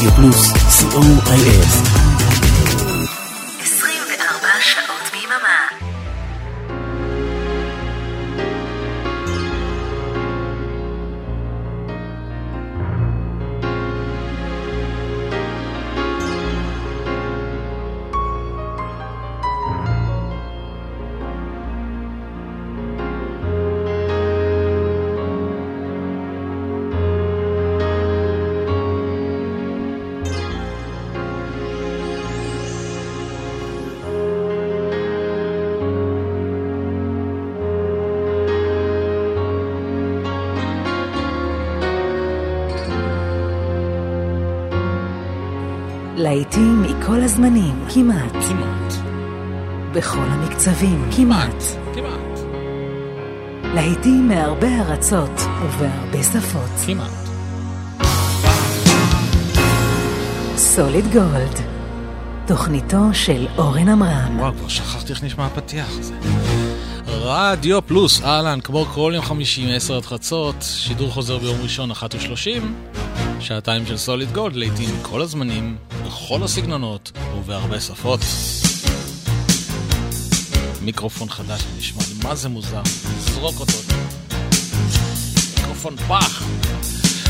רדיו פלוס, co.il להיטים מכל הזמנים, כמעט. כמעט. בכל המקצבים, כמעט. כמעט. להיטים מהרבה ארצות ובהרבה שפות. כמעט. סוליד גולד, תוכניתו של אורן עמרם. וואו, כבר שכחתי איך נשמע הפתיח הזה. רדיו פלוס, אהלן, כמו כל יום חמישי מ-10 עד חצות, שידור חוזר ביום ראשון, 1.30, שעתיים של סוליד גולד, להיטי כל הזמנים, בכל הסגנונות ובהרבה שפות. מיקרופון חדש נשמע לי, מה זה מוזר? זרוק אותו. מיקרופון פח.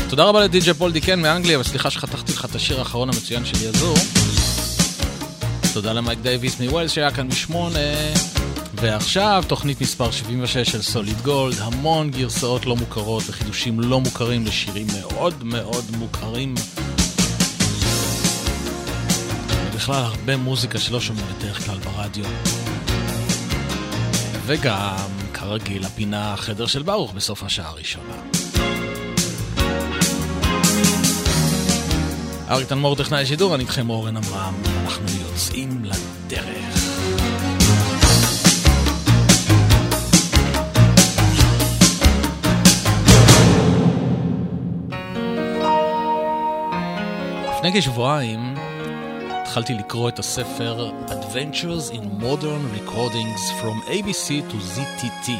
תודה רבה לדי.ג'י פול דיקן מאנגליה, וסליחה שחתכתי לך את השיר האחרון המצוין של יזור. תודה למייק דייוויס מווילס שהיה כאן בשמונה. ועכשיו תוכנית מספר 76 של סוליד גולד, המון גרסאות לא מוכרות וחידושים לא מוכרים לשירים מאוד מאוד מוכרים. ובכלל הרבה מוזיקה שלא שומעים בדרך כלל ברדיו. וגם, כרגיל, הפינה החדר של ברוך בסוף השעה הראשונה. אריק תנמור טכנאי שידור, אני איתכם אורן אברהם, אנחנו יוצאים לדרך. לפני כשבועיים התחלתי לקרוא את הספר Adventures in Modern Recordings From ABC to ZTT.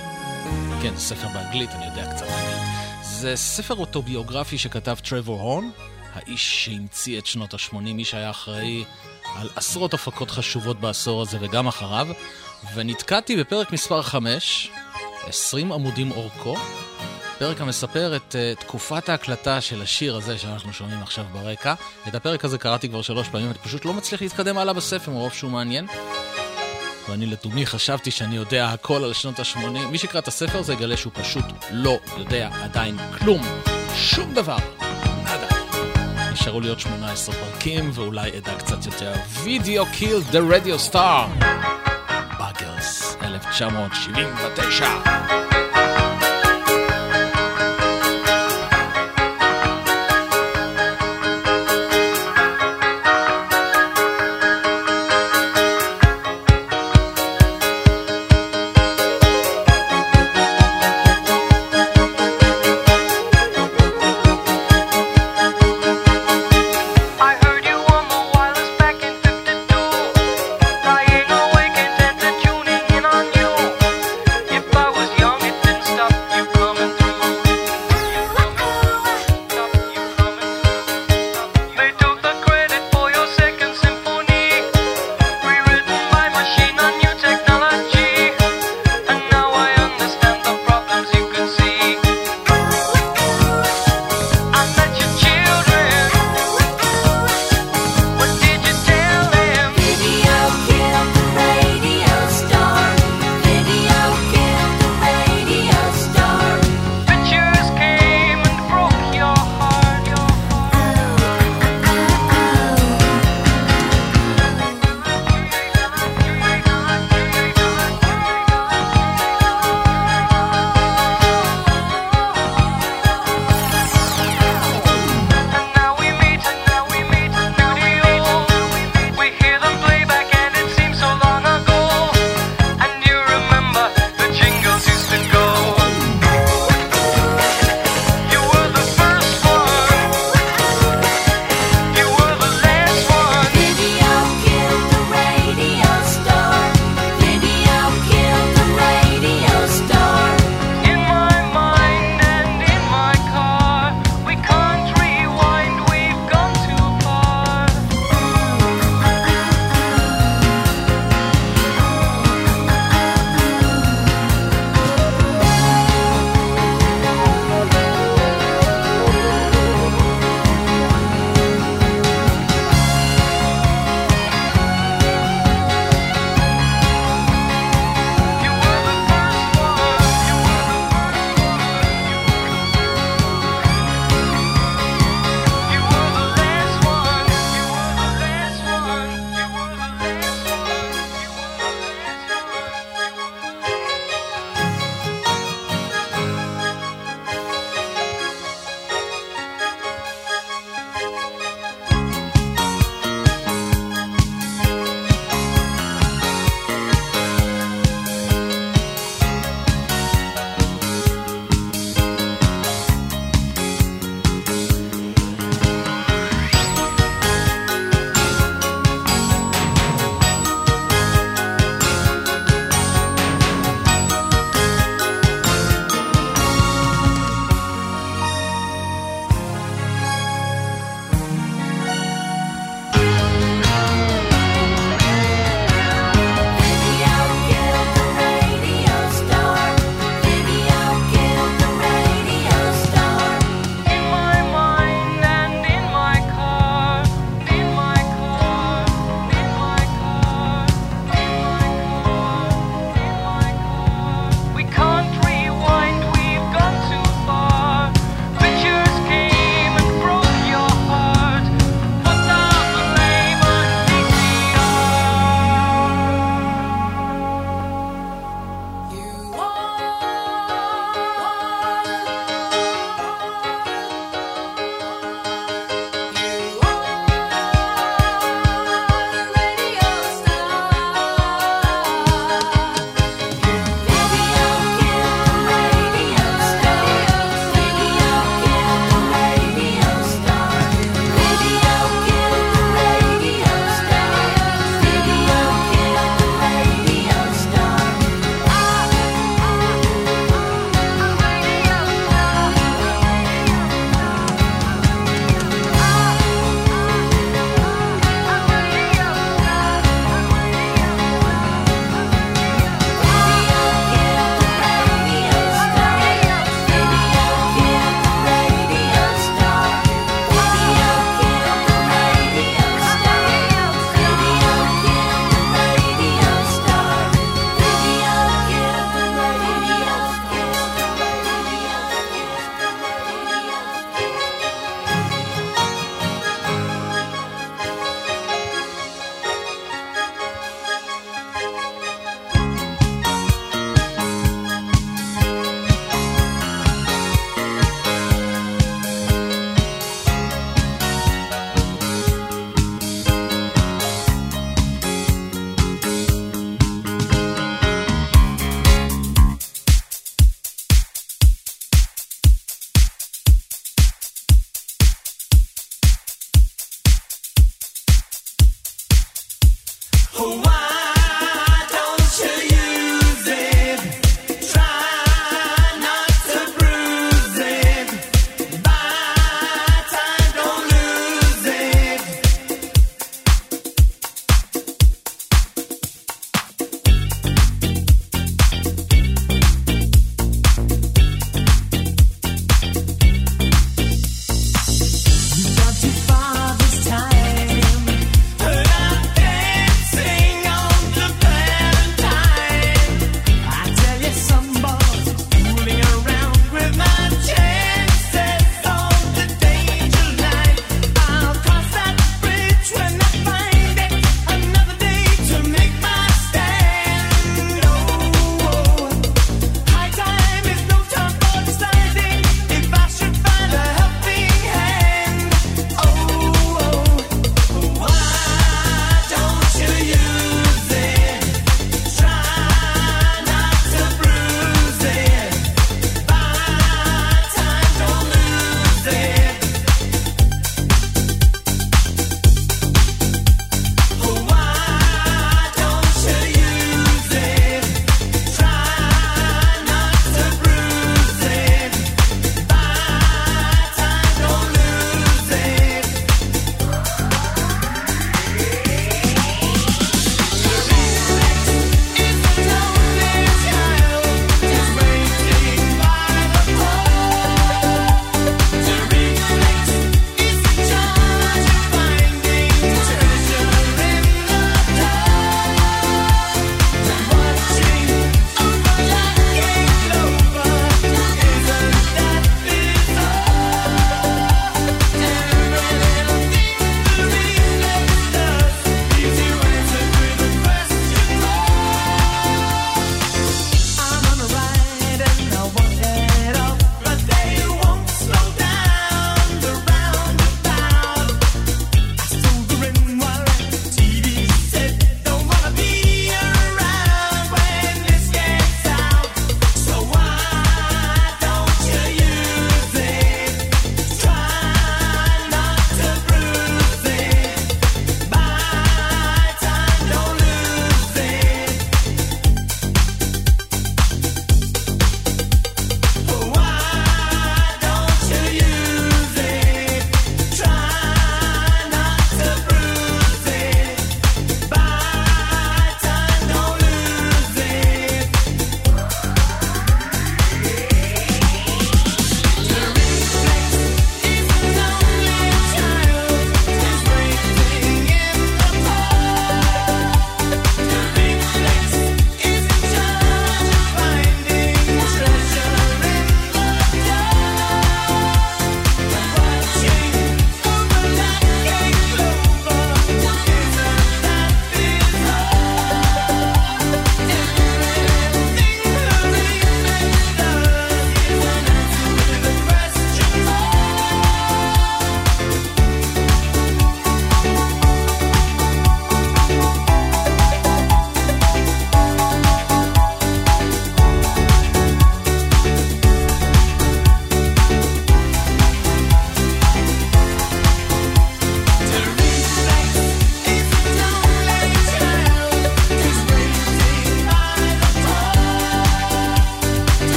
כן, זה ספר באנגלית, אני יודע קצת אנגלית. זה ספר אוטוביוגרפי שכתב טרוור הורן, האיש שהמציא את שנות ה-80, מי שהיה אחראי על עשרות הפקות חשובות בעשור הזה וגם אחריו, ונתקעתי בפרק מספר 5, 20 עמודים אורכו, פרק המספר את אה, תקופת ההקלטה של השיר הזה שאנחנו שומעים עכשיו ברקע. את הפרק הזה קראתי כבר שלוש פעמים, אני פשוט לא מצליח להתקדם הלאה בספר מרוב שהוא מעניין. ואני לתומי חשבתי שאני יודע הכל על שנות ה-80. מי שיקרא את הספר הזה יגלה שהוא פשוט לא יודע עדיין כלום. שום דבר. nada. נשארו לי עוד 18 פרקים ואולי אדע קצת יותר. Video Killed the Radio Star. Buggles, 1979.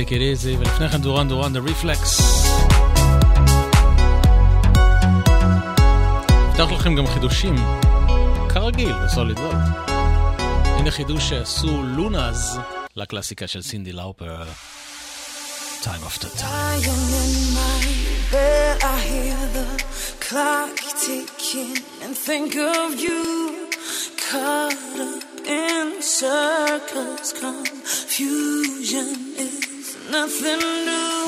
Take It Easy, ולפני כן דורן דורן The Reflex. נפתח לכם גם חידושים, כרגיל בסוליד וולד. הנה חידוש שעשו לונאז לקלאסיקה של סינדי לאופר, Time Time. The of caught up in circles. nothing new.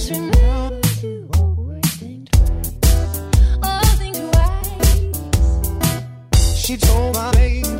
She told my name.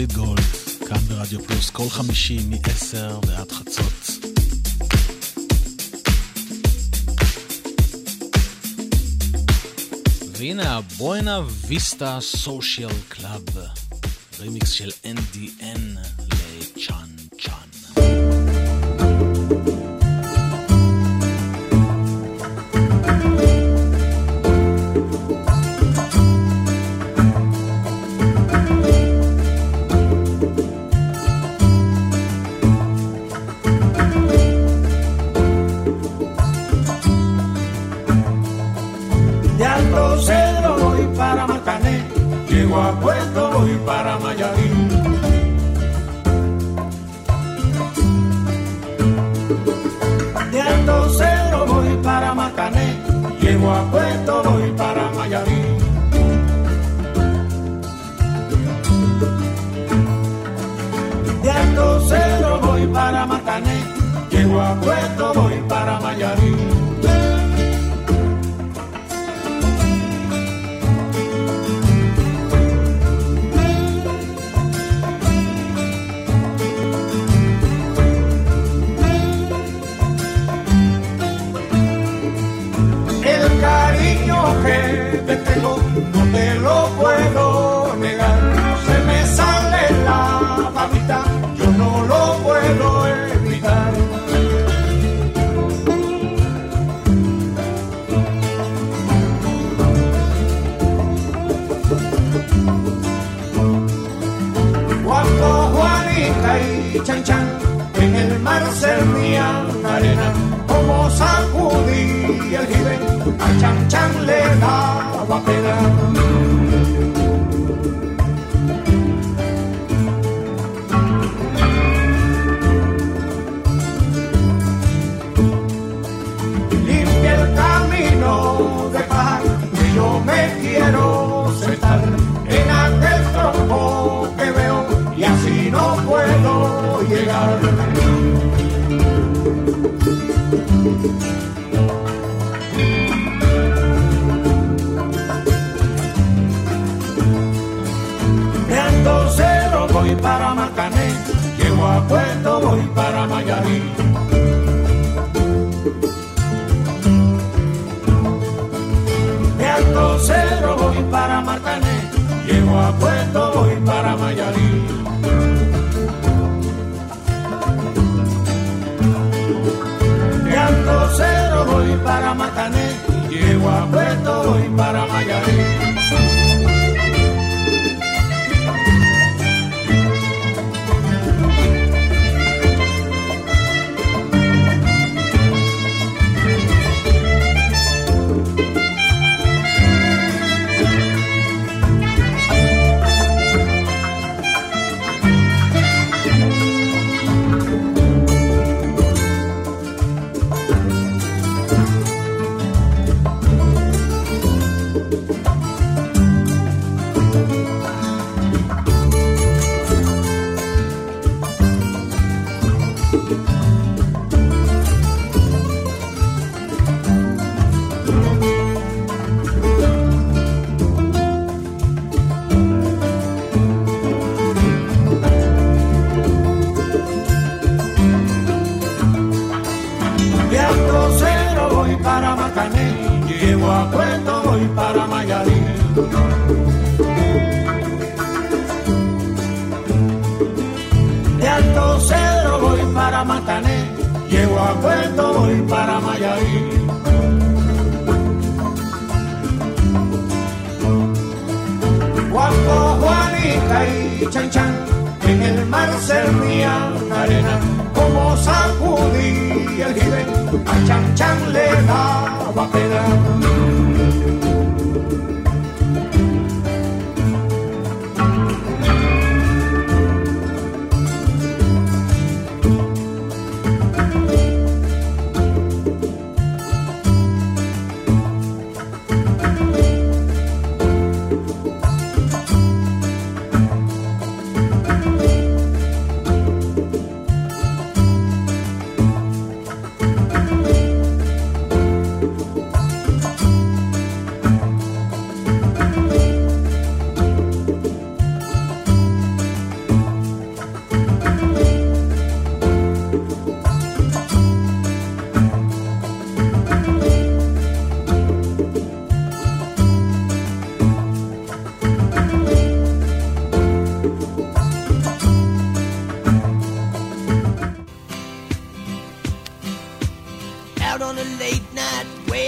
לסוליד גולד, כאן ברדיו פלוס, כל חמישי מ-10 ועד חצות. והנה ה Buena Vista Social Club, רימיקס של NDN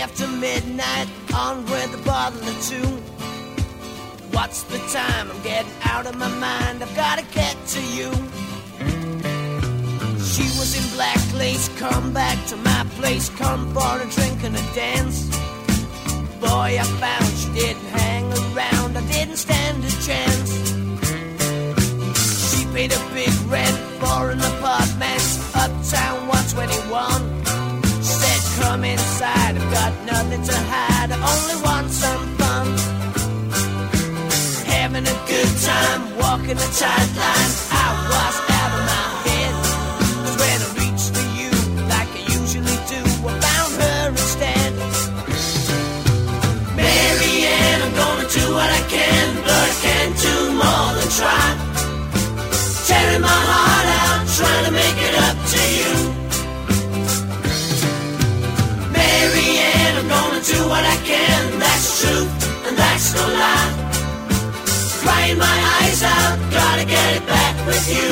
after midnight, on with a bottle or two. What's the time? I'm getting out of my mind. I've gotta get to you. She was in black lace, come back to my place, come for a drink and a dance. Boy, I found she didn't hang around, I didn't stand a chance. She paid a big rent for an apartment, uptown 121. Come inside, I've got nothing to hide, I only want some fun. Having a good time, walking a tight line, do what I can, that's true, and that's no lie. Crying my eyes out, gotta get it back with you.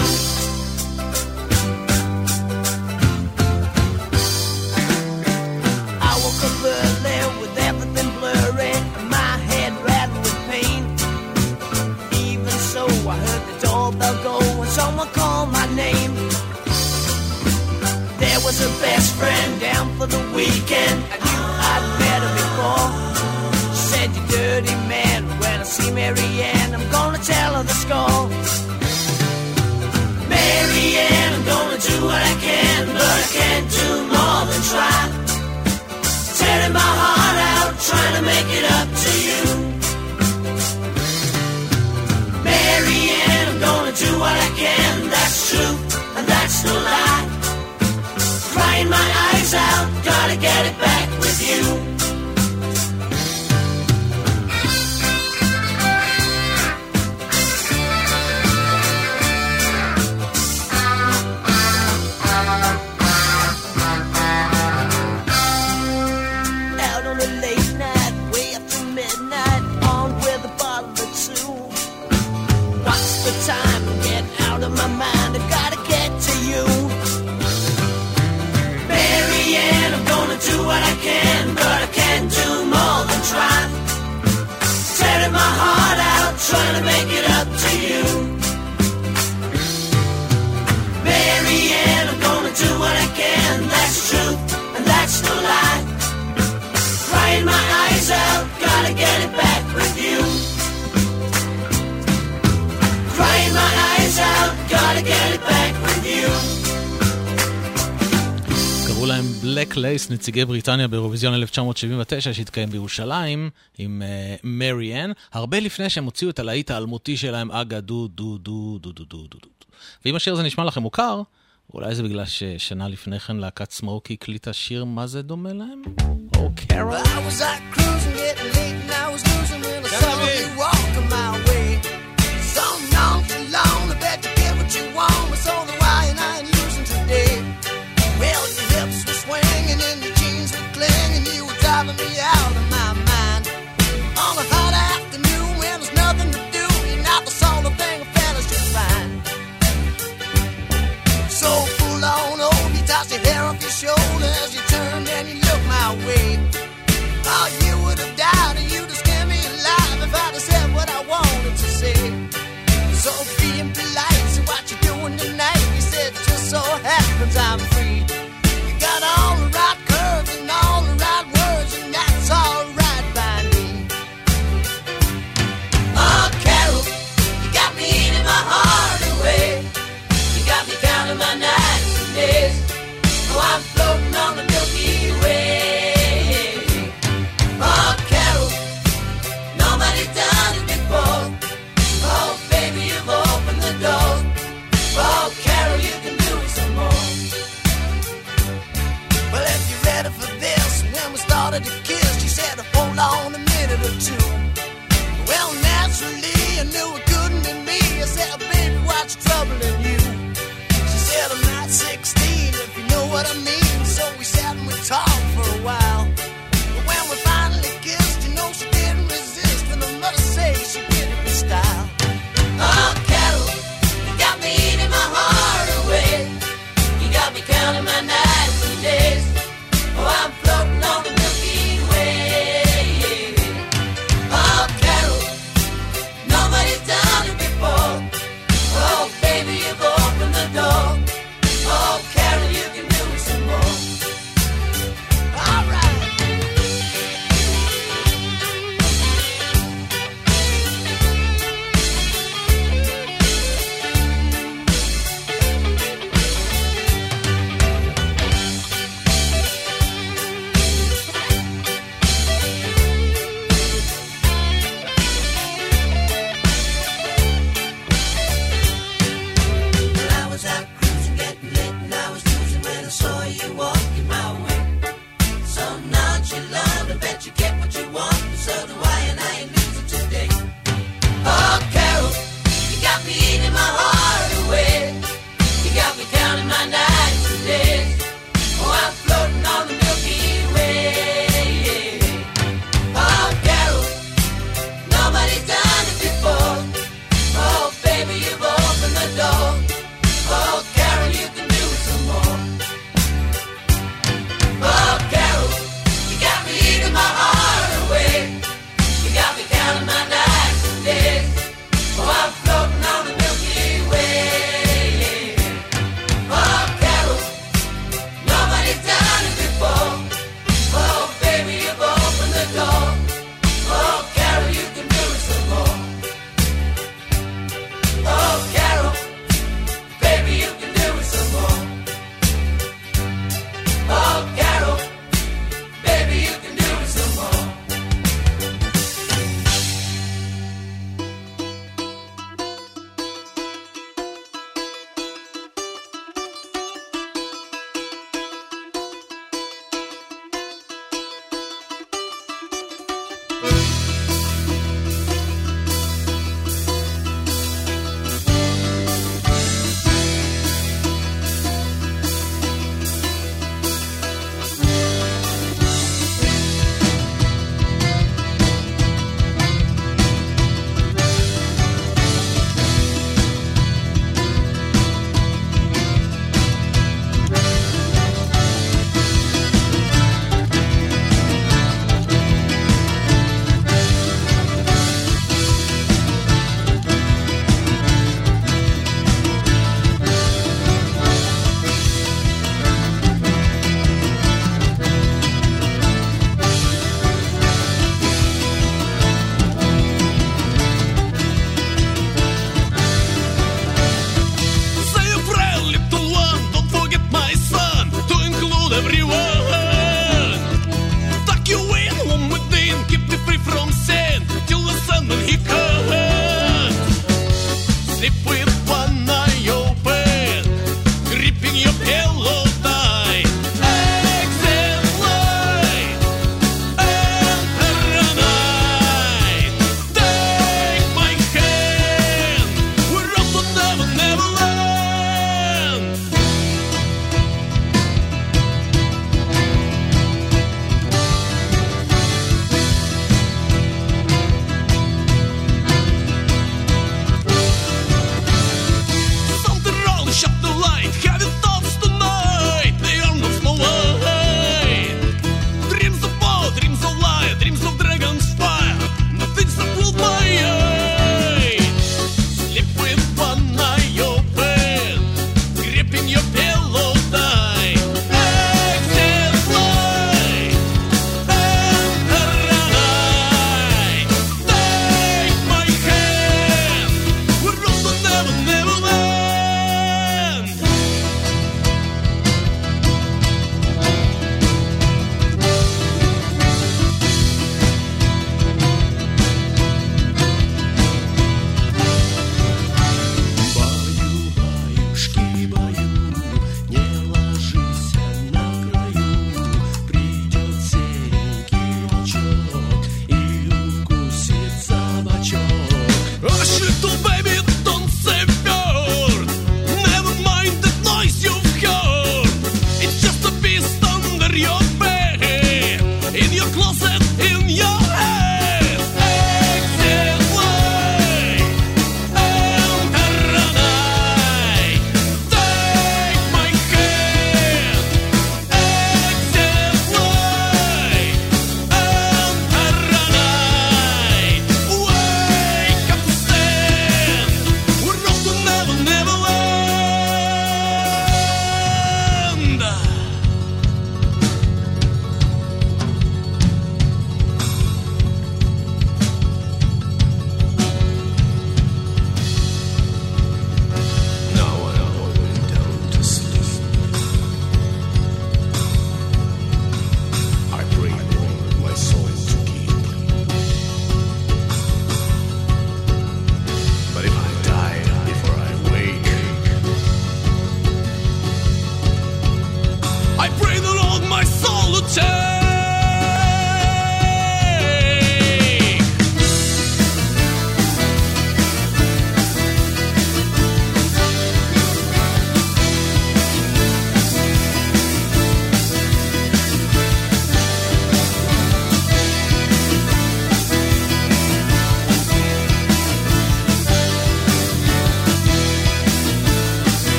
I woke up early with everything blurry and my head rattled with pain. Even so, I heard the doorbell go and someone called my name. There was her best friend down for the weekend. Before. She said, You dirty man, when I see Marianne, I'm gonna tell her the score. Marianne, I'm gonna do what I can, but I can't do more than try. Tearing my heart out, trying to make it up to you. Marianne, I'm gonna do what I can, that's true, and that's no lie. Crying my eyes out, gotta get it back with you. Crying my eyes out, gotta get it back with you. Crying my eyes out, gotta get it back with you. קראו להם Black Lace, נציגי בריטניה באירוויזיון 1979 שהתקיים בירושלים עם מרי uh, אן, הרבה לפני שהם הוציאו את הלהיט האלמותי שלהם, אגה דו דו דו דו דו דו דו דו. ואם השיר הזה נשמע לכם מוכר, אולי זה בגלל ששנה לפני כן להקת סמוקי הקליטה שיר מה זה דומה להם? או קרול?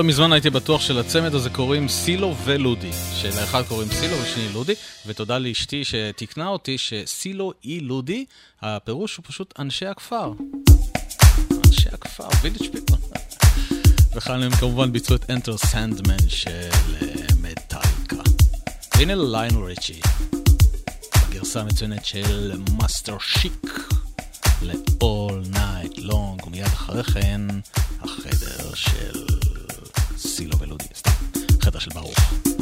לא מזמן הייתי בטוח שלצמד הזה קוראים סילו ולודי. שלאחד קוראים סילו ולשני לודי, ותודה לאשתי שתיקנה אותי שסילו אי לודי, הפירוש הוא פשוט אנשי הכפר. אנשי הכפר, Village People. וכאן הם כמובן ביצעו את Enter Sandman של מטאליקה. והנה ליינל ריצ'י, בגרסה המצוינת של מאסטר שיק ל-all night long, ומיד אחרי כן החדר של... סילו ולודי, סתם, חדר של ברוך.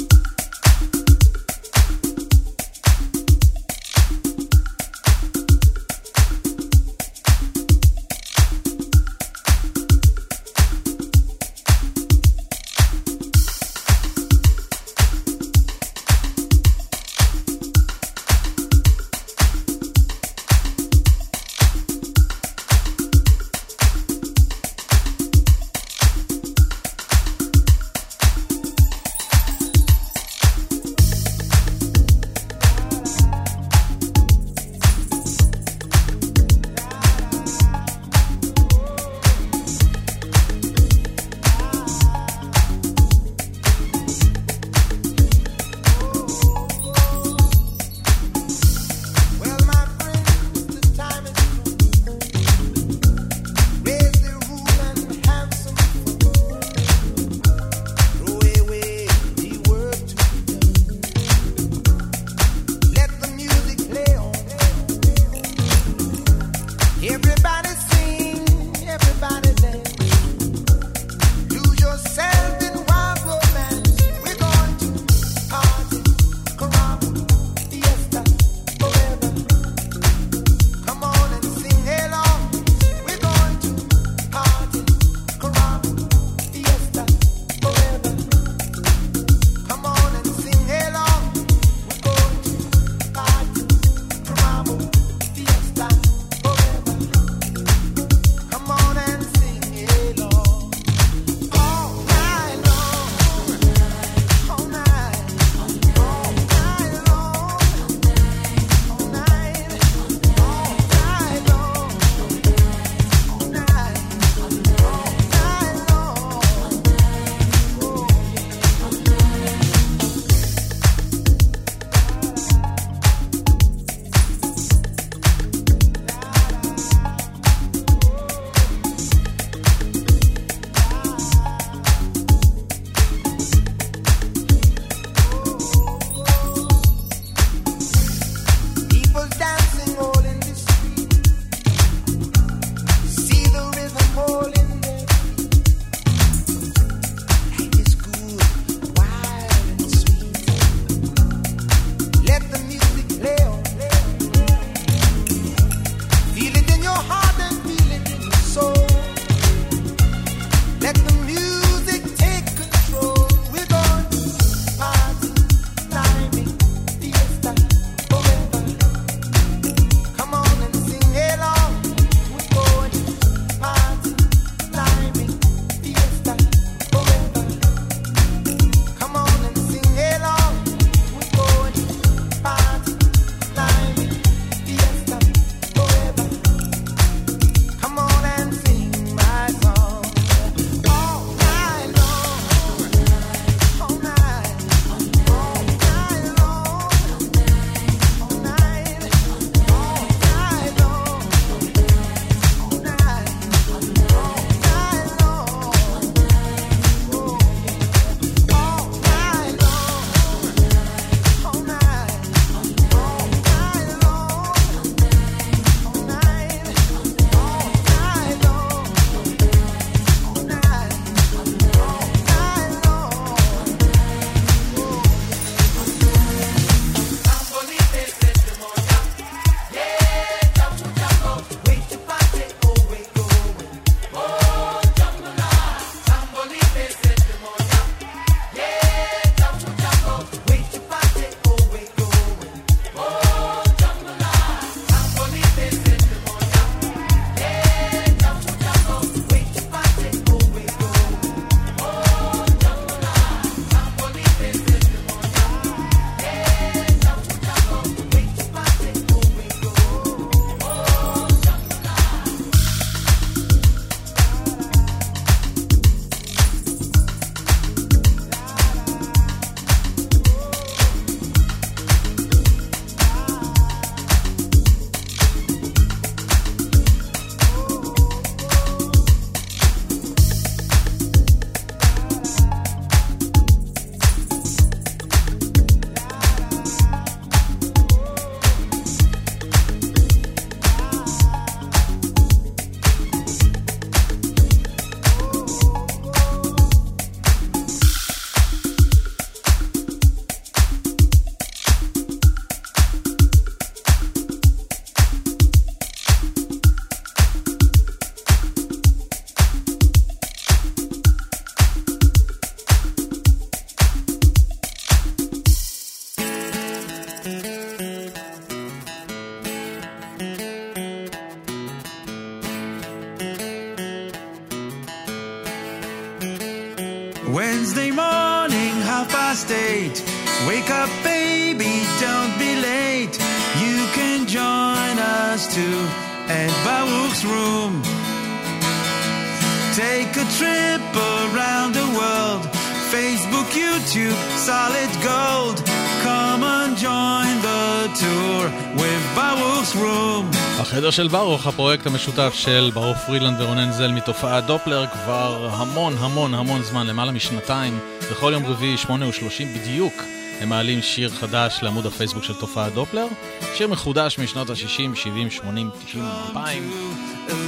של ברוך, הפרויקט המשותף של ברוך פרילנד ורונן זל מתופעת דופלר כבר המון המון המון זמן, למעלה משנתיים, בכל יום רביעי, שמונה ושלושים בדיוק, הם מעלים שיר חדש לעמוד הפייסבוק של תופעת דופלר, שיר מחודש משנות ה-60, 70, 80, 90, 2000,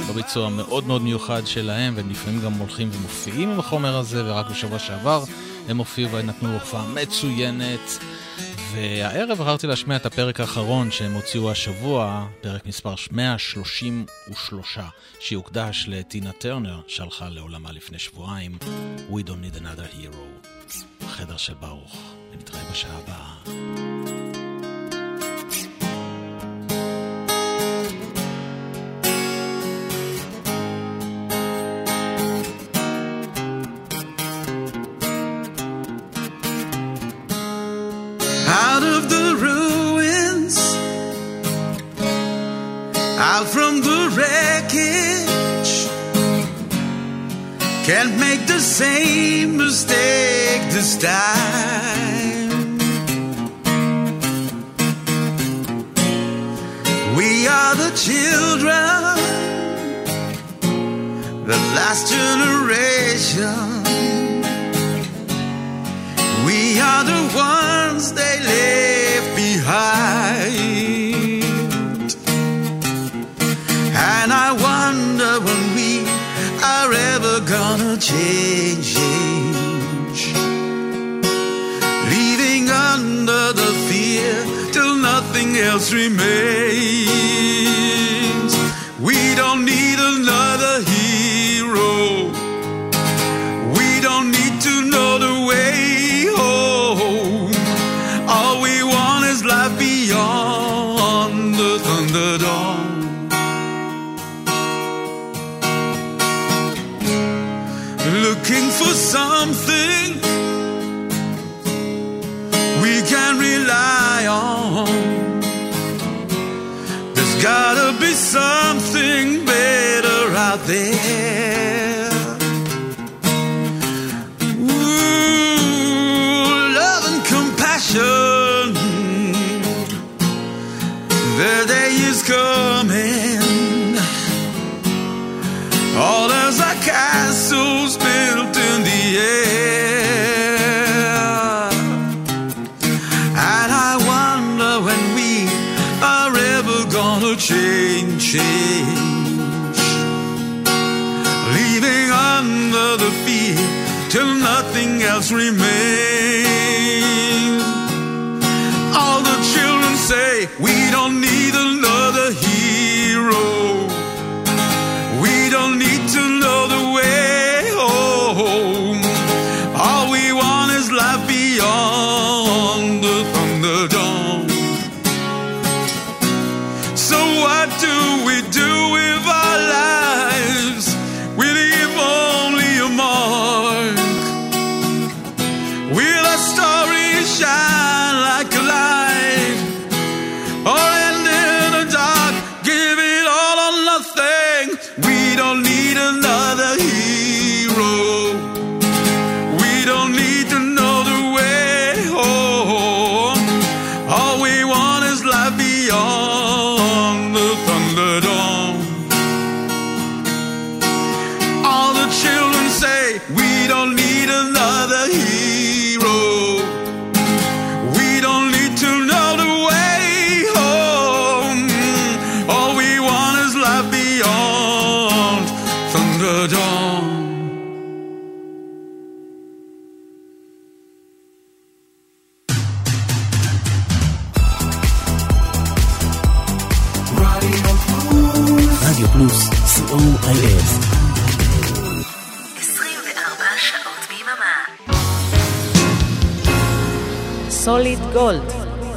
בביצוע מאוד מאוד מיוחד שלהם, והם לפעמים גם הולכים ומופיעים עם החומר הזה, ורק בשבוע שעבר הם הופיעו ונתנו הופעה מצוינת. והערב בחרתי להשמיע את הפרק האחרון שהם הוציאו השבוע, פרק מספר 133, שיוקדש לטינה טרנר, שהלכה לעולמה לפני שבועיים, We Don't Need Another Hero, החדר של ברוך, ונתראה בשעה הבאה. Same mistake this time. We are the children, the last generation. We are the ones they left behind. And I wonder when we are ever gonna change. remain.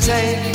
take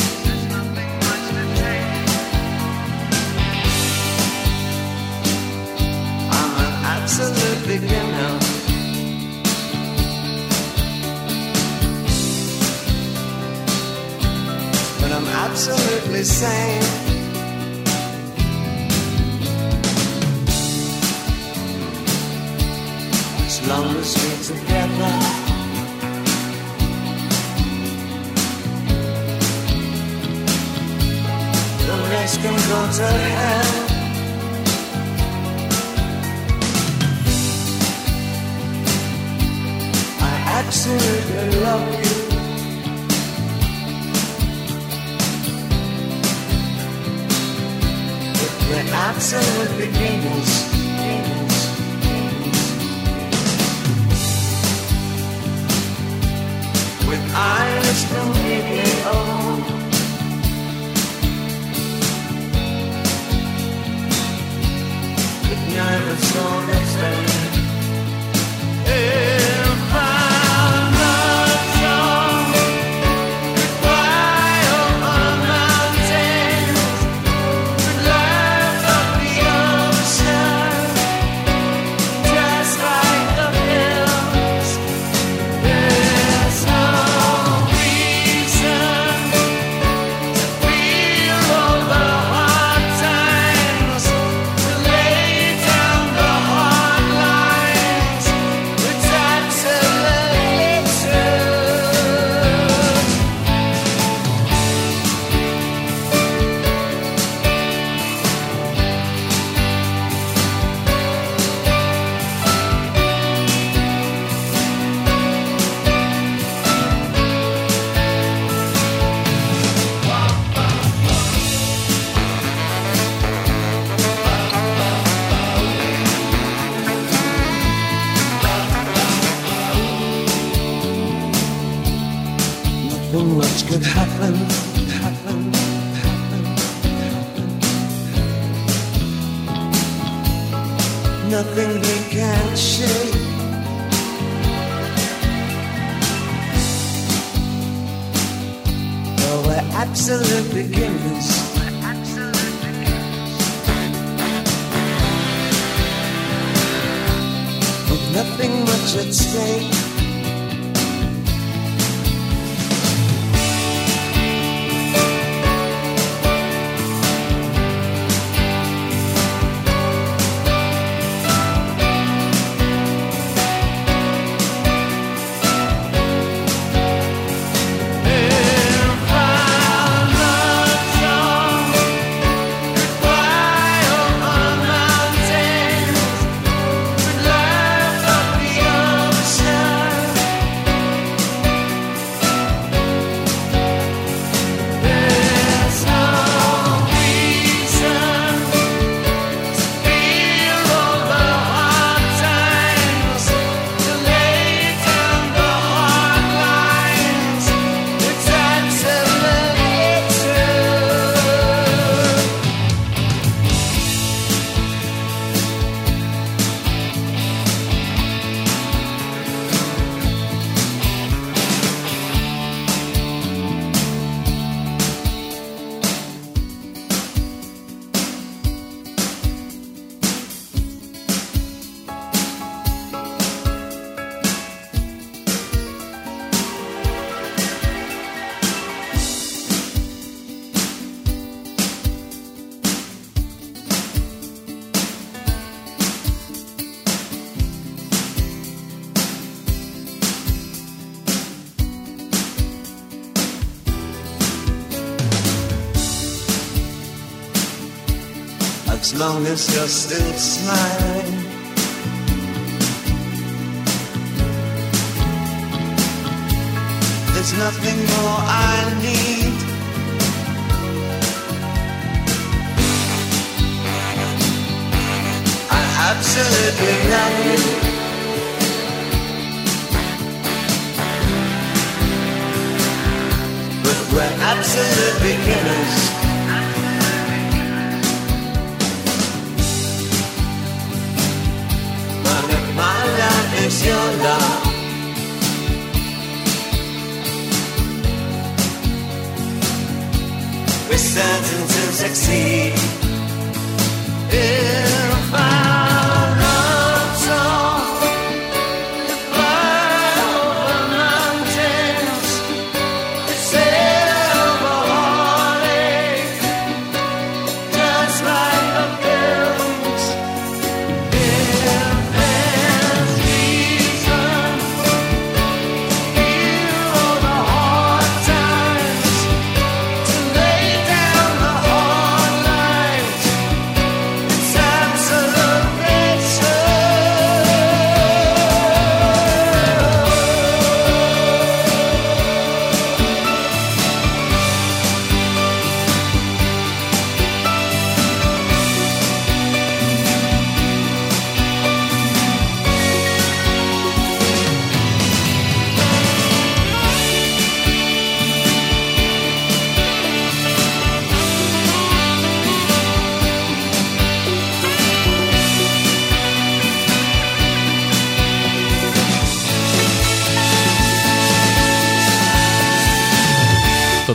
nothing they can shake. No, we're absolute beginners. We're absolute beginners. With nothing much at stake. long as you're still smiling.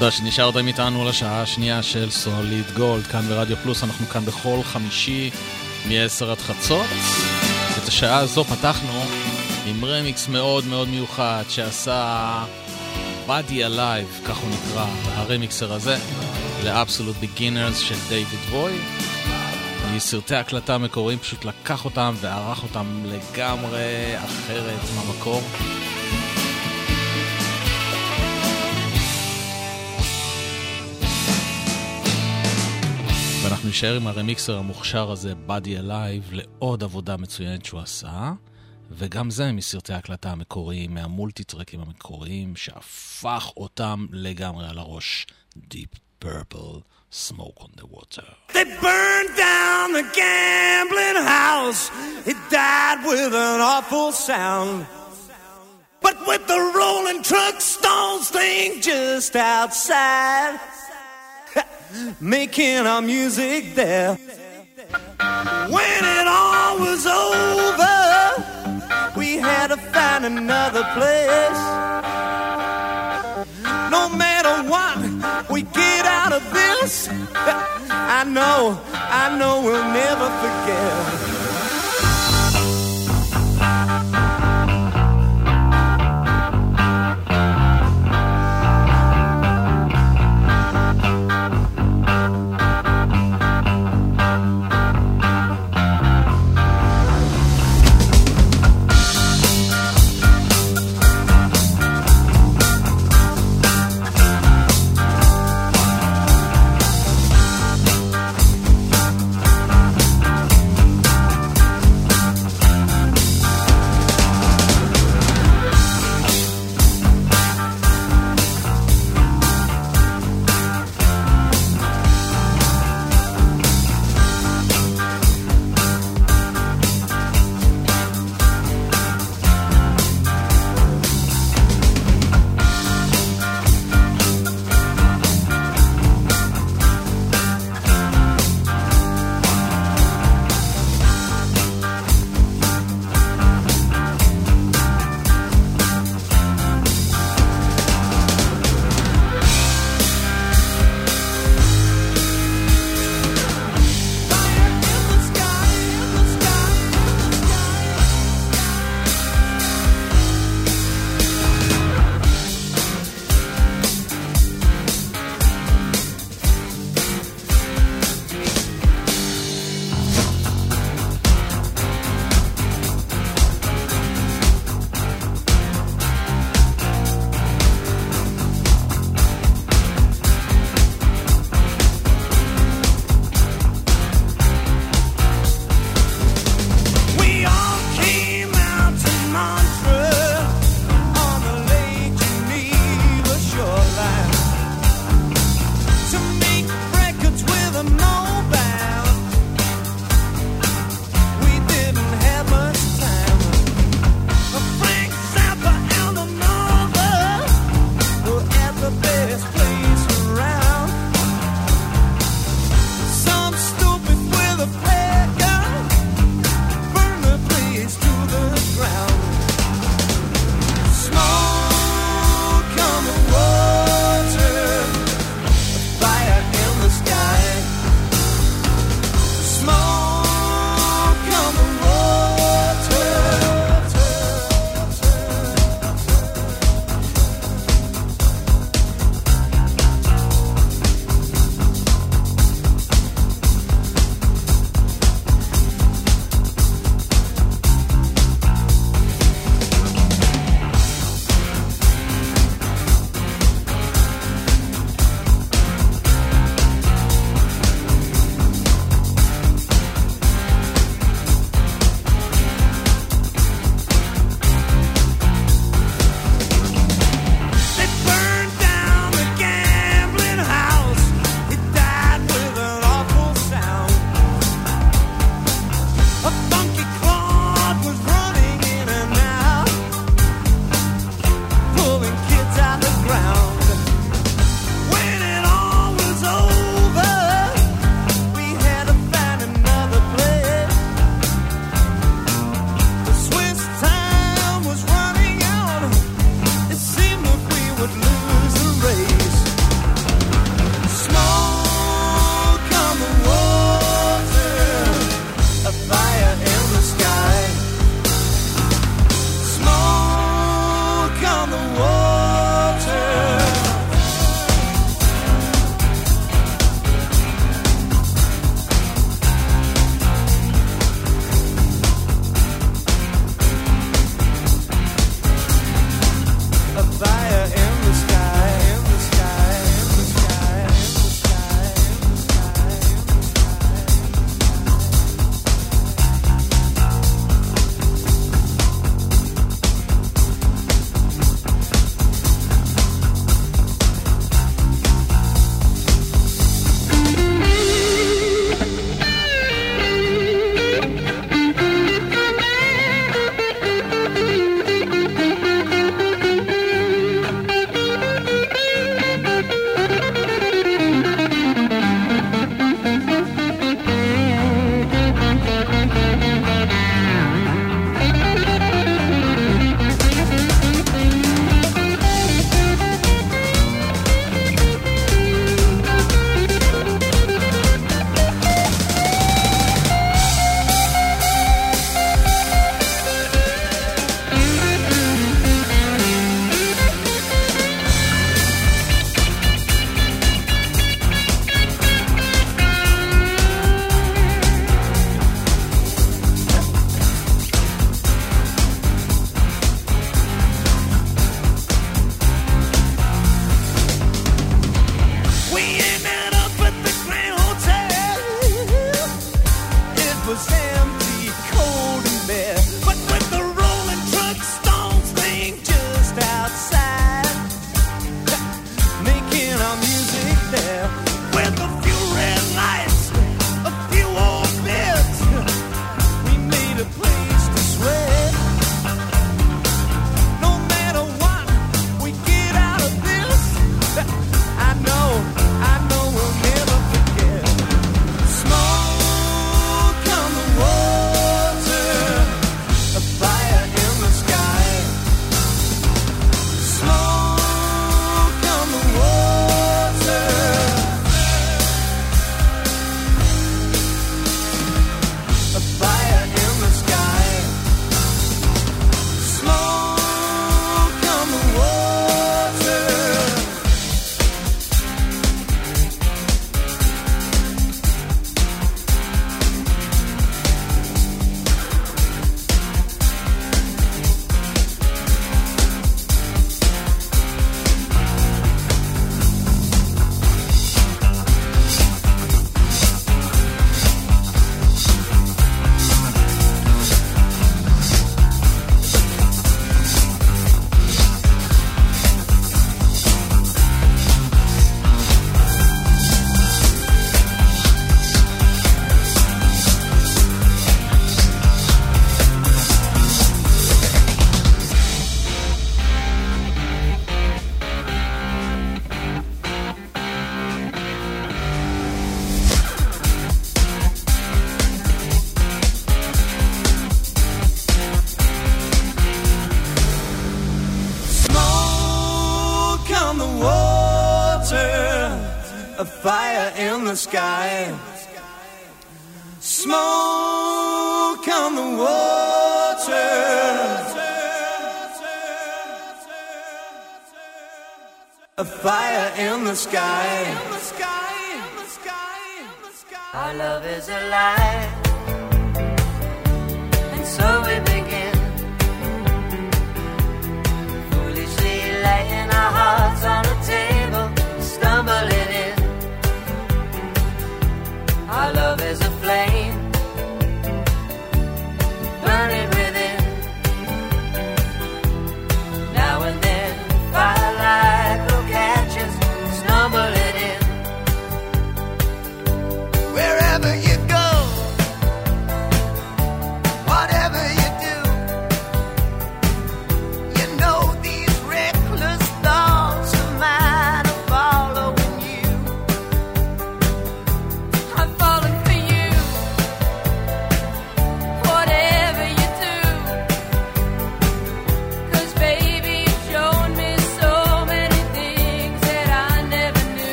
תודה שנשארתם איתנו לשעה השנייה של סוליד גולד, כאן ברדיו פלוס, אנחנו כאן בכל חמישי מ-10 עד חצות. את השעה הזו פתחנו עם רמיקס מאוד מאוד מיוחד שעשה Body Alive, כך הוא נקרא, הרמיקסר הזה, ל-Absolute Beginners של דיוויד בוי. מסרטי הקלטה המקוריים פשוט לקח אותם וערך אותם לגמרי אחרת מהמקור. ואנחנו נשאר עם הרמיקסר המוכשר הזה, Body Alive, לעוד עבודה מצוינת שהוא עשה, וגם זה מסרטי ההקלטה המקוריים, מהמולטי-טרקים המקוריים, שהפך אותם לגמרי על הראש. Deep Purple, Smoke on the Water. They burned down the gambling house. It died with an awful sound. But with the rolling truck stones thing just outside, making our music there. When it all was over, we had to find another place. No matter what we get out of this, I know, I know we'll never forget.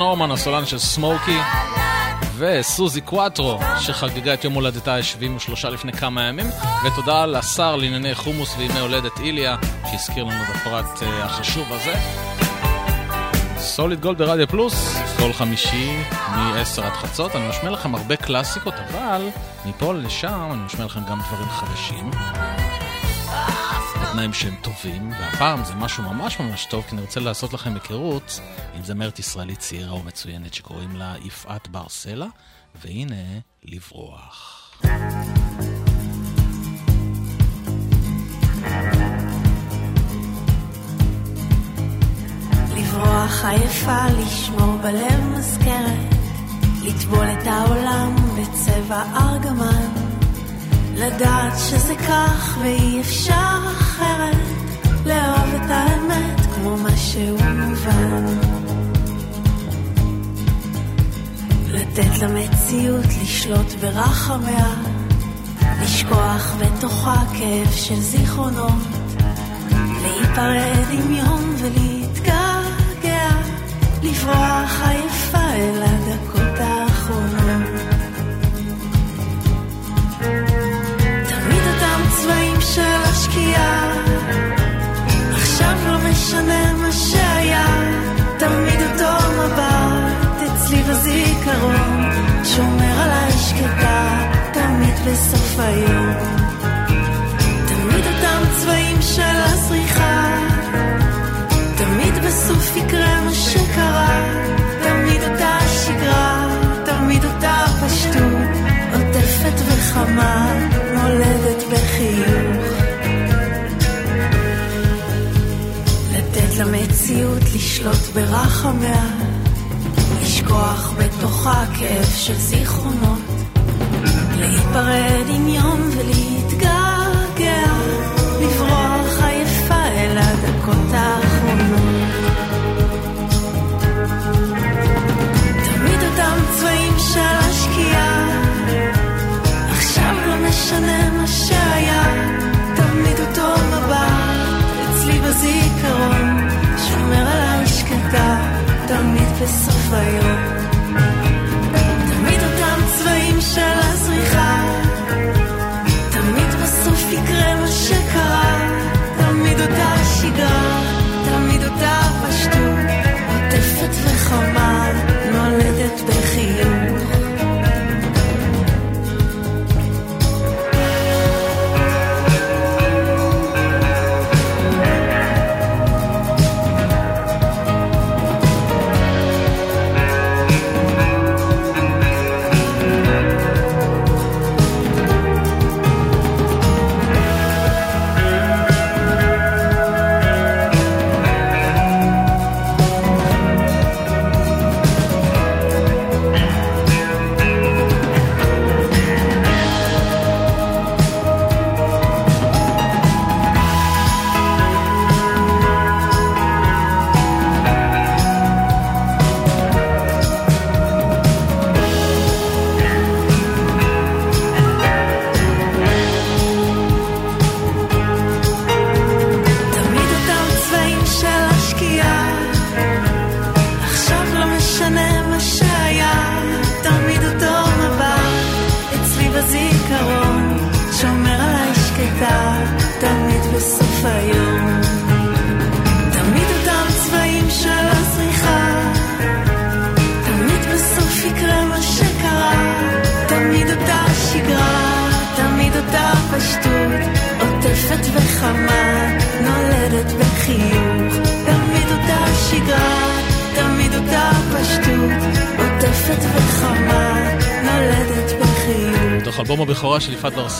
נורמן, הסולן של סמוקי, וסוזי קואטרו, שחגגה את יום הולדתה ה-73 לפני כמה ימים, ותודה לשר לענייני חומוס וימי הולדת איליה, שהזכיר לנו את הפרט אה, החשוב הזה. סוליד גולד ברדיו פלוס, כל חמישי מ-10 עד חצות. אני משמיע לכם הרבה קלאסיקות, אבל מפה לשם אני משמיע לכם גם דברים חדשים. בתנאים שהם טובים, והפעם זה משהו ממש ממש טוב, כי אני רוצה לעשות לכם היכרות זמרת ישראלית צעירה ומצוינת שקוראים לה יפעת בר סלע, והנה, לברוח. לברוח עייפה, לשמור בלב מזכרת, לטבול את העולם בצבע ארגמן, לדעת שזה כך ואי אפשר אחרת, לאהוב את האמת כמו מה שהוא מובן. לתת למציאות לשלוט ברחמיה, לשכוח בתוך הכאב של זיכרונות, להיפרד עם יום ולהתגעגע, לברוח עייפה אל הדקות האחרונות. תמיד אותם צבעים של השקיעה, עכשיו לא משנה מה שהיה, תמיד אותו מבט. זיכרון שומר עליי שקטה תמיד בסוף היום. תמיד אותם צבעים של הזריחה תמיד בסוף יקרה מה שקרה. תמיד אותה שגרה תמיד אותה פשטות עוטפת וחמה מולדת בחיוך. לתת למציאות לשלוט ברחמיה לשכוח בתוכה כאב של זיכרונות. להיפרד עם יום ולהתגעגע בסוף היום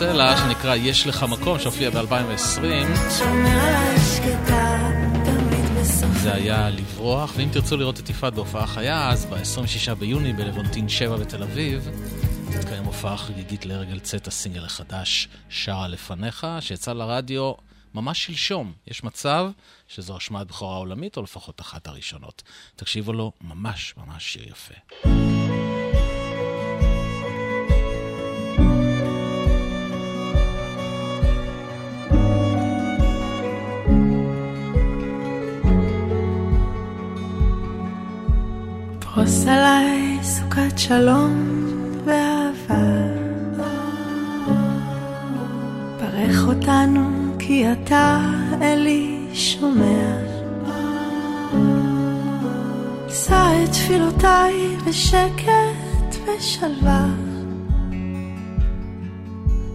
ברסלה, שנקרא יש לך מקום, שהופיע ב-2020, שומר עליי שקטה תמיד בסוף זה היה לברוח, ואם תרצו לראות את יפעת בהופעה חיה, אז ב-26 ביוני בלוונטין 7 בתל אביב, תתקיים הופעה חגיגית לרגל צאת הסינגל החדש, שרה לפניך, שיצא לרדיו ממש שלשום. יש מצב שזו השמעת בכורה עולמית, או לפחות אחת הראשונות. תקשיבו לו, ממש ממש שיר יפה. פרוס עליי סוכת שלום ואהבה. ברך אותנו כי אתה אלי שומע. שא את תפילותיי בשקט ושלווה.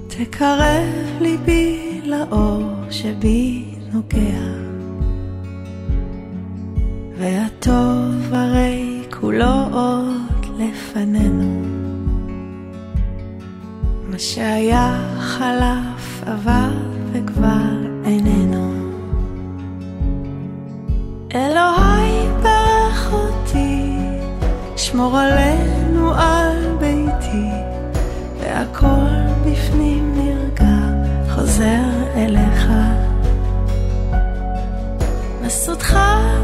תקרב ליבי לאור שבי נוגע. והטוב הרי כולו עוד לפנינו. מה שהיה חלף עבר וכבר איננו. אלוהי ברך אותי, שמור עלינו על ביתי, והכל בפנים נרגע, חוזר אליך. מה סודך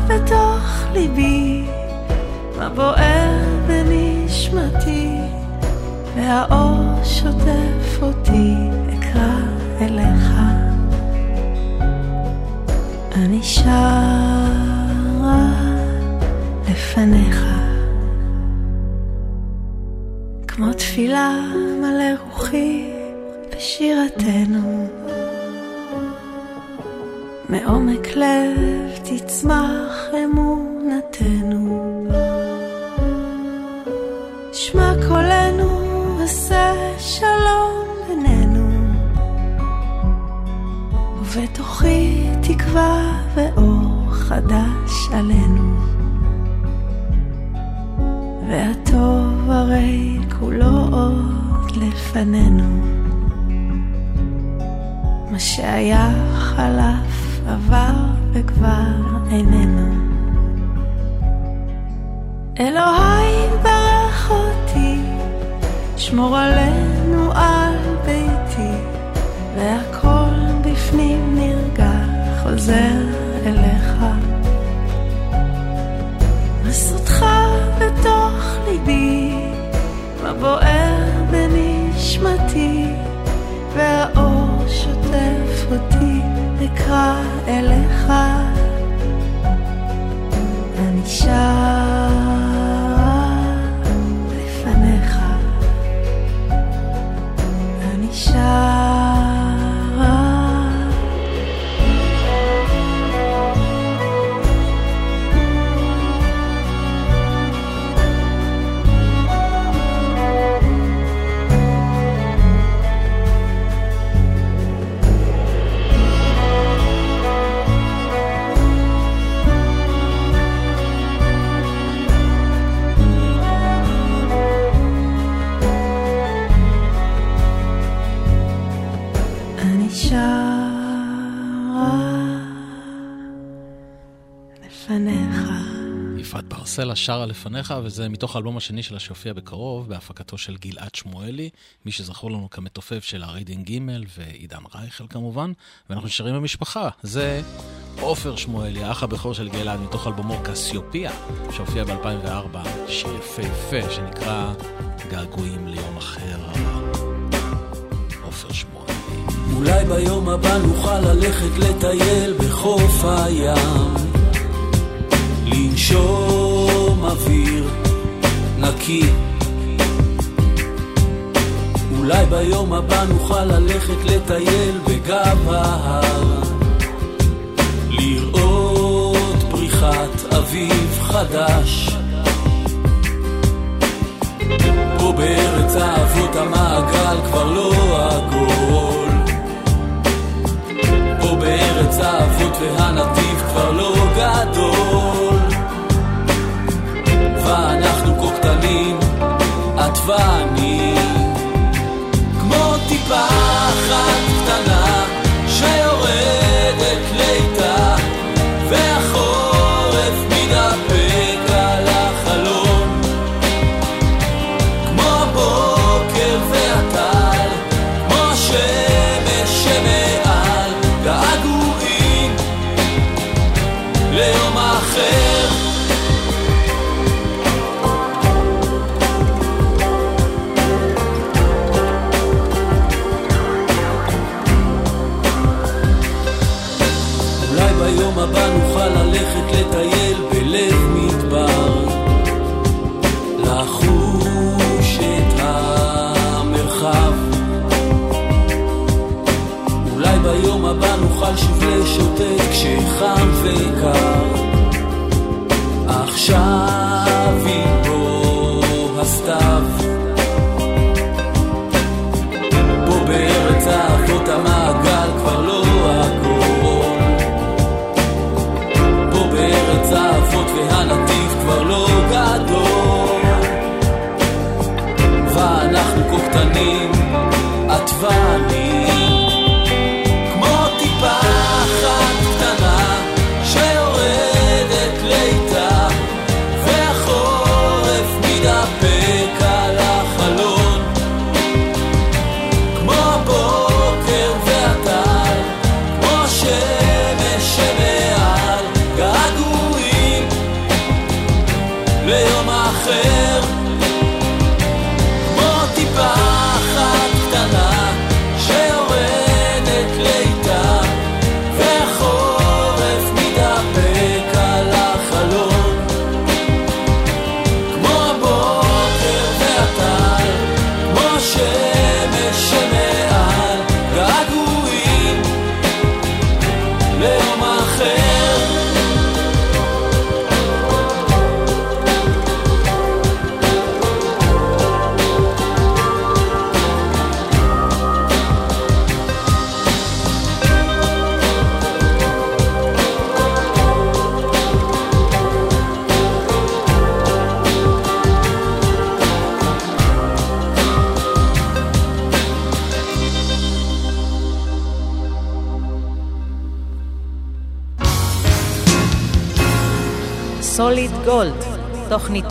בתוך ליבי, מה בוער בנשמתי, והאור שוטף אותי, אקרא אליך. אני שרה לפניך, כמו תפילה מלא רוחי בשירתנו. מעומק לב תצמח אמונתנו. קולנו עשה שלום בינינו, ובתוכי תקווה ואור חדש עלינו. והטוב הרי כולו עוד לפנינו. מה שהיה חלף עבר וכבר איננו. אלוהי שמור עלינו על ביתי, והכל בפנים נרגע, חוזר אליך. מה סודך בתוך ליבי, מה בוער בנשמתי, והאור שוטף אותי, אקרא אליך. אני שרה ברסלה שרה לפניך, וזה מתוך האלבום השני שלה שיופיע בקרוב, בהפקתו של גלעד שמואלי, מי שזכור לנו כמתופף של הריידינג ג' ועידן רייכל כמובן, ואנחנו נשארים במשפחה. זה עופר שמואלי, האח הבכור של גלעד, מתוך אלבומו קסיופיה, שהופיע ב-2004, שיר יפהפה שנקרא געגועים ליום אחר. עופר שמואלי. אולי ביום הבא נוכל ללכת לטייל בחוף הים, לנשום אוויר נקי. אולי ביום הבא נוכל ללכת לטייל בגב ההר, לראות פריחת אביב חדש. פה בארץ האבות המעגל כבר לא עגול. פה בארץ האבות והנתיב כבר לא ואנחנו כה קטנים, את ואני,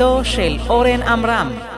בהורתו של אורן עמרם.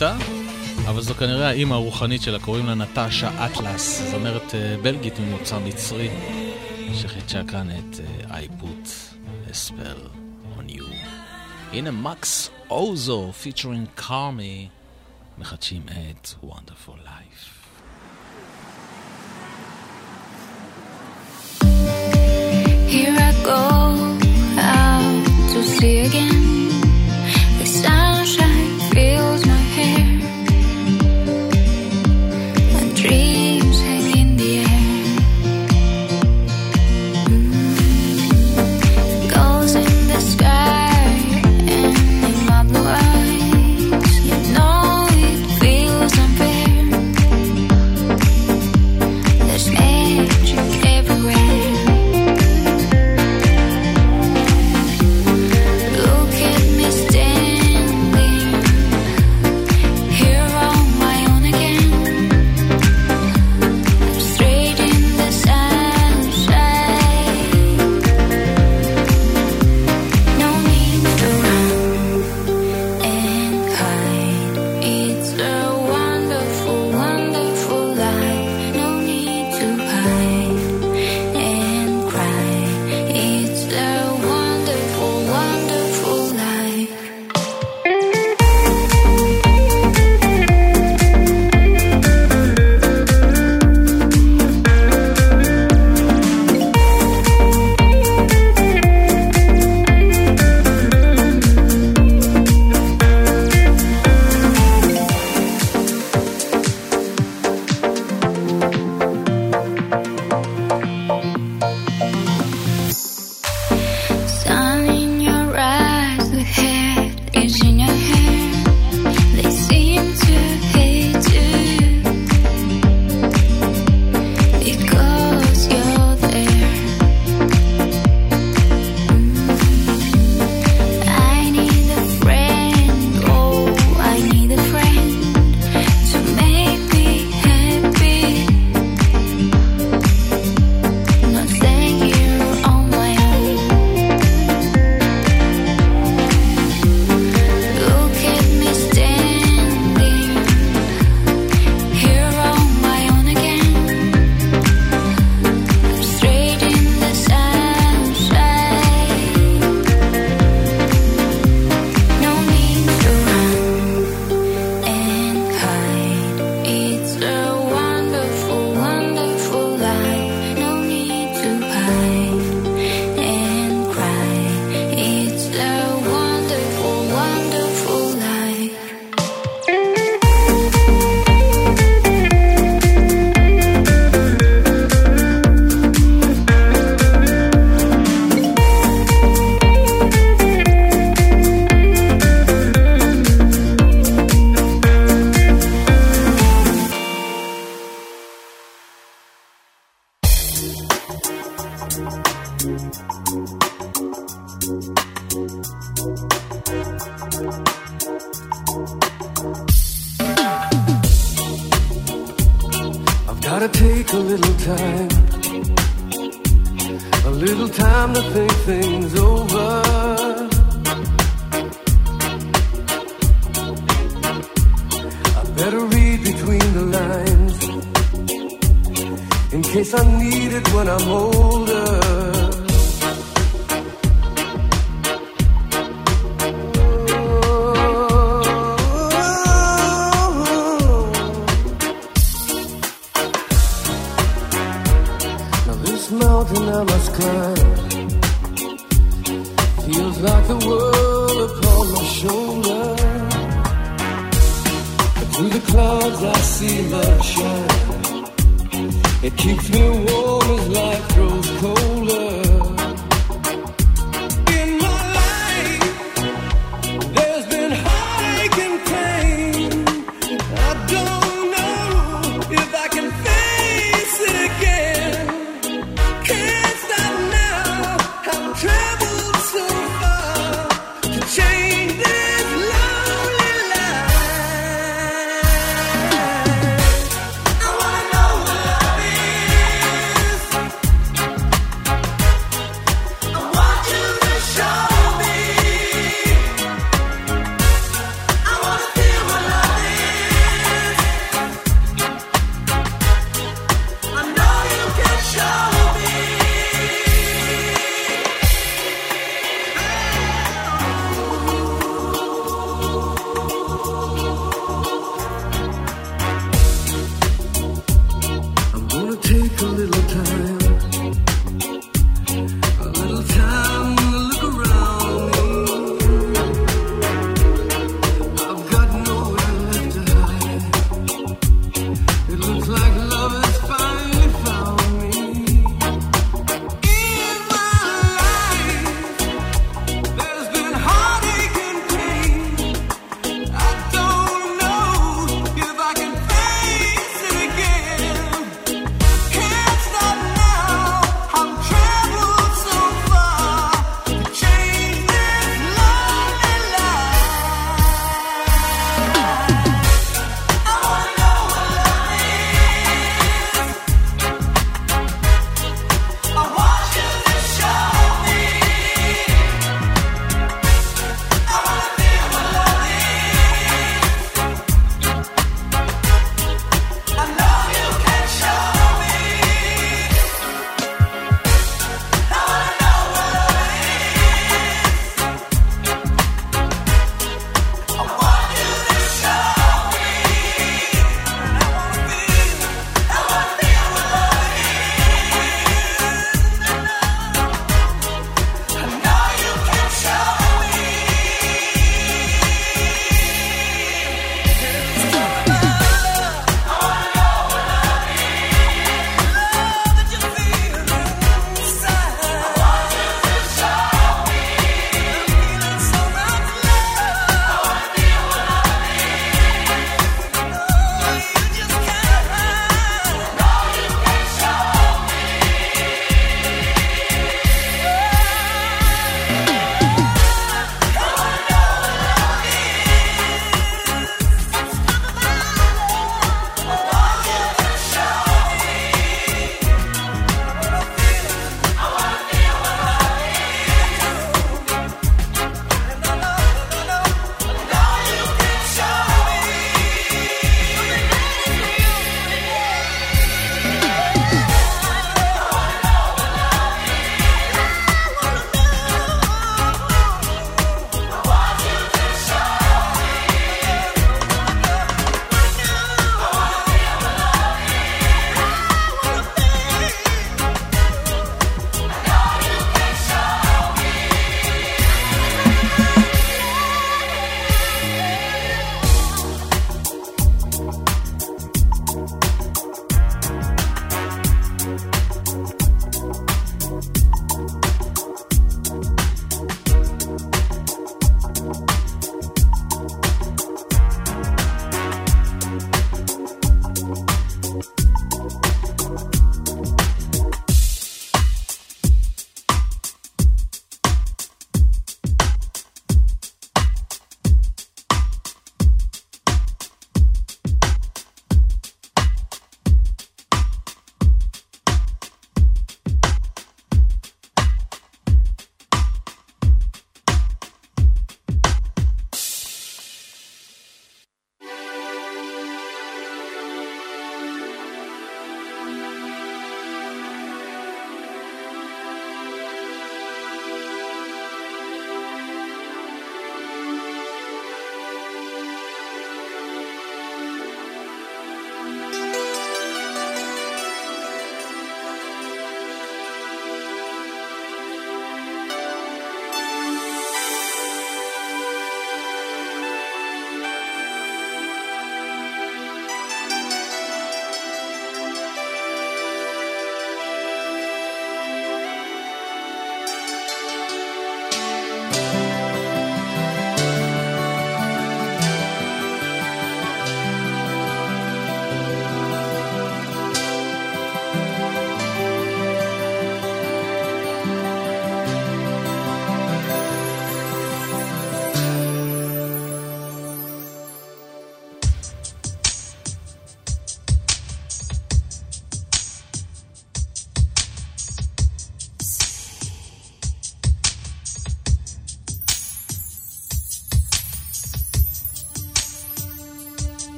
נטע, אבל זו כנראה האימא הרוחנית שלה, קוראים לה נטשה אטלס, זמרת אה, בלגית ממוצא מצרי, שחידשה כאן את אה, I put a spell on you. הנה מקס אוזו, featuring קאמי, מחדשים את Wonderful Life. Here I go out to see again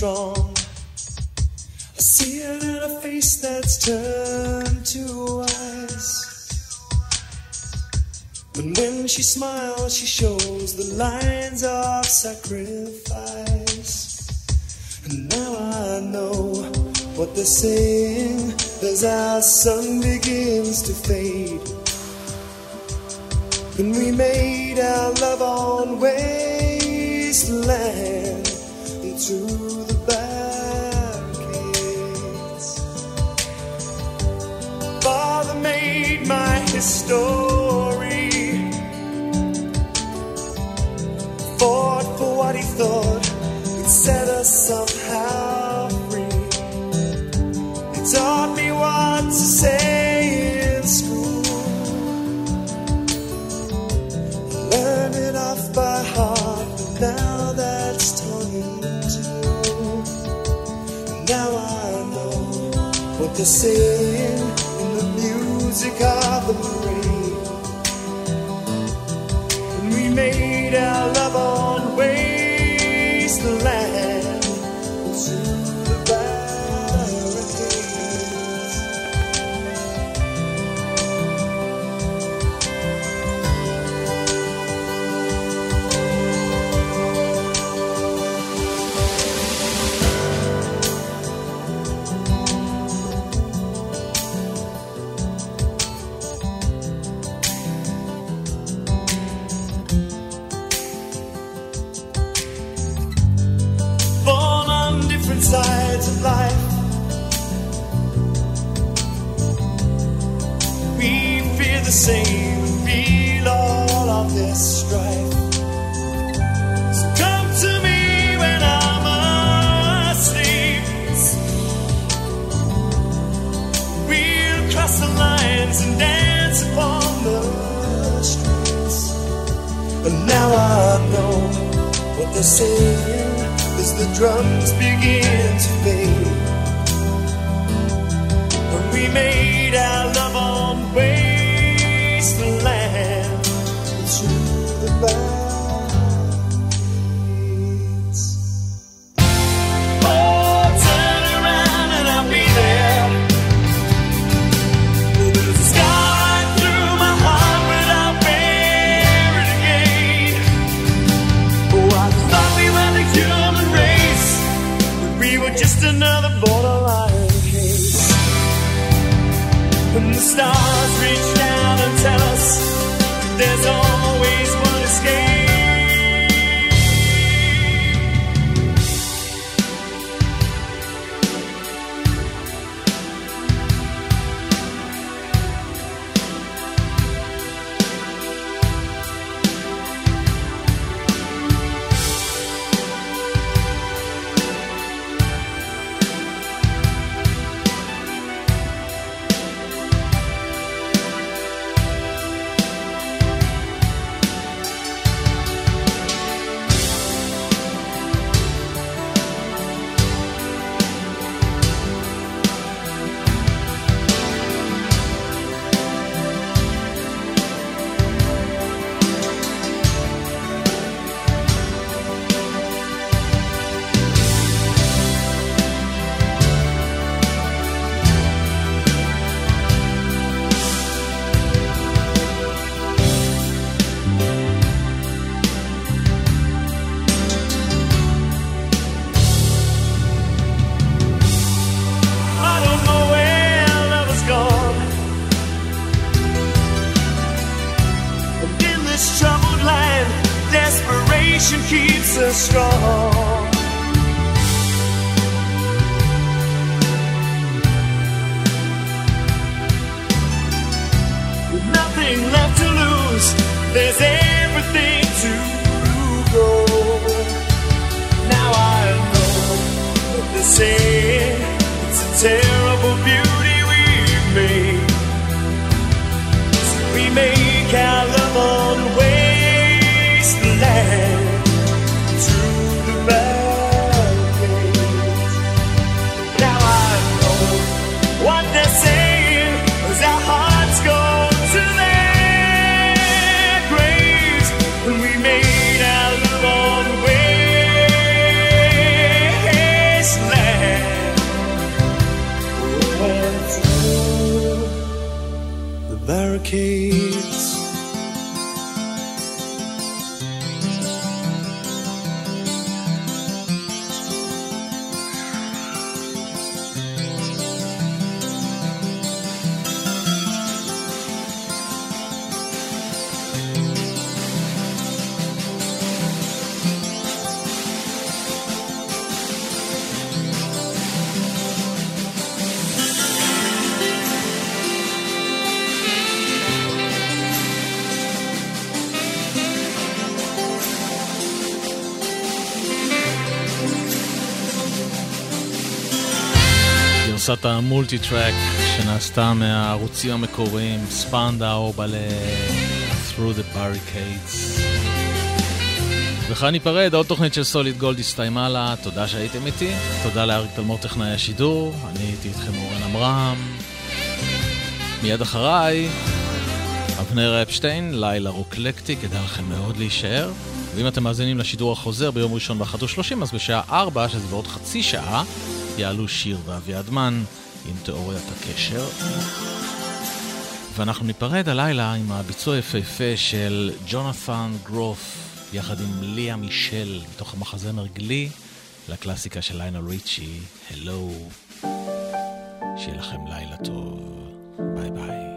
strong. I see it in a face that's turned to ice. And when she smiles, she shows the lines of sacrifice. And now I know what they're saying as our sun begins to fade. And we made our love on wasteland to the barricades. Father made my history. to sing in the music of the rain. And we made our love. just another borderline case. And the stars reach down and tell us there's always one escape. גרסת המולטי-טרק שנעשתה מהערוצים המקוריים, ספנדאו בלה Through the Barricades. וכאן ניפרד, עוד תוכנית של סוליד גולד הסתיימה לה, תודה שהייתם איתי, תודה לאריק תלמור טכנאי השידור, אני הייתי איתכם אורן עמרם. מיד אחריי, אבנר אפשטיין, לילה רוקלקטי, כדאי לכם מאוד להישאר. ואם אתם מאזינים לשידור החוזר ביום ראשון ב-13:30, אז בשעה 4, שזה בעוד חצי שעה, יעלו שיר ואביעדמן עם תיאוריית הקשר. ואנחנו ניפרד הלילה עם הביצוע היפהפה של ג'ונת'ן גרוף יחד עם ליה מישל מתוך המחזמר Glee לקלאסיקה של ליינל ריצ'י, הלו. שיהיה לכם לילה טוב, ביי ביי.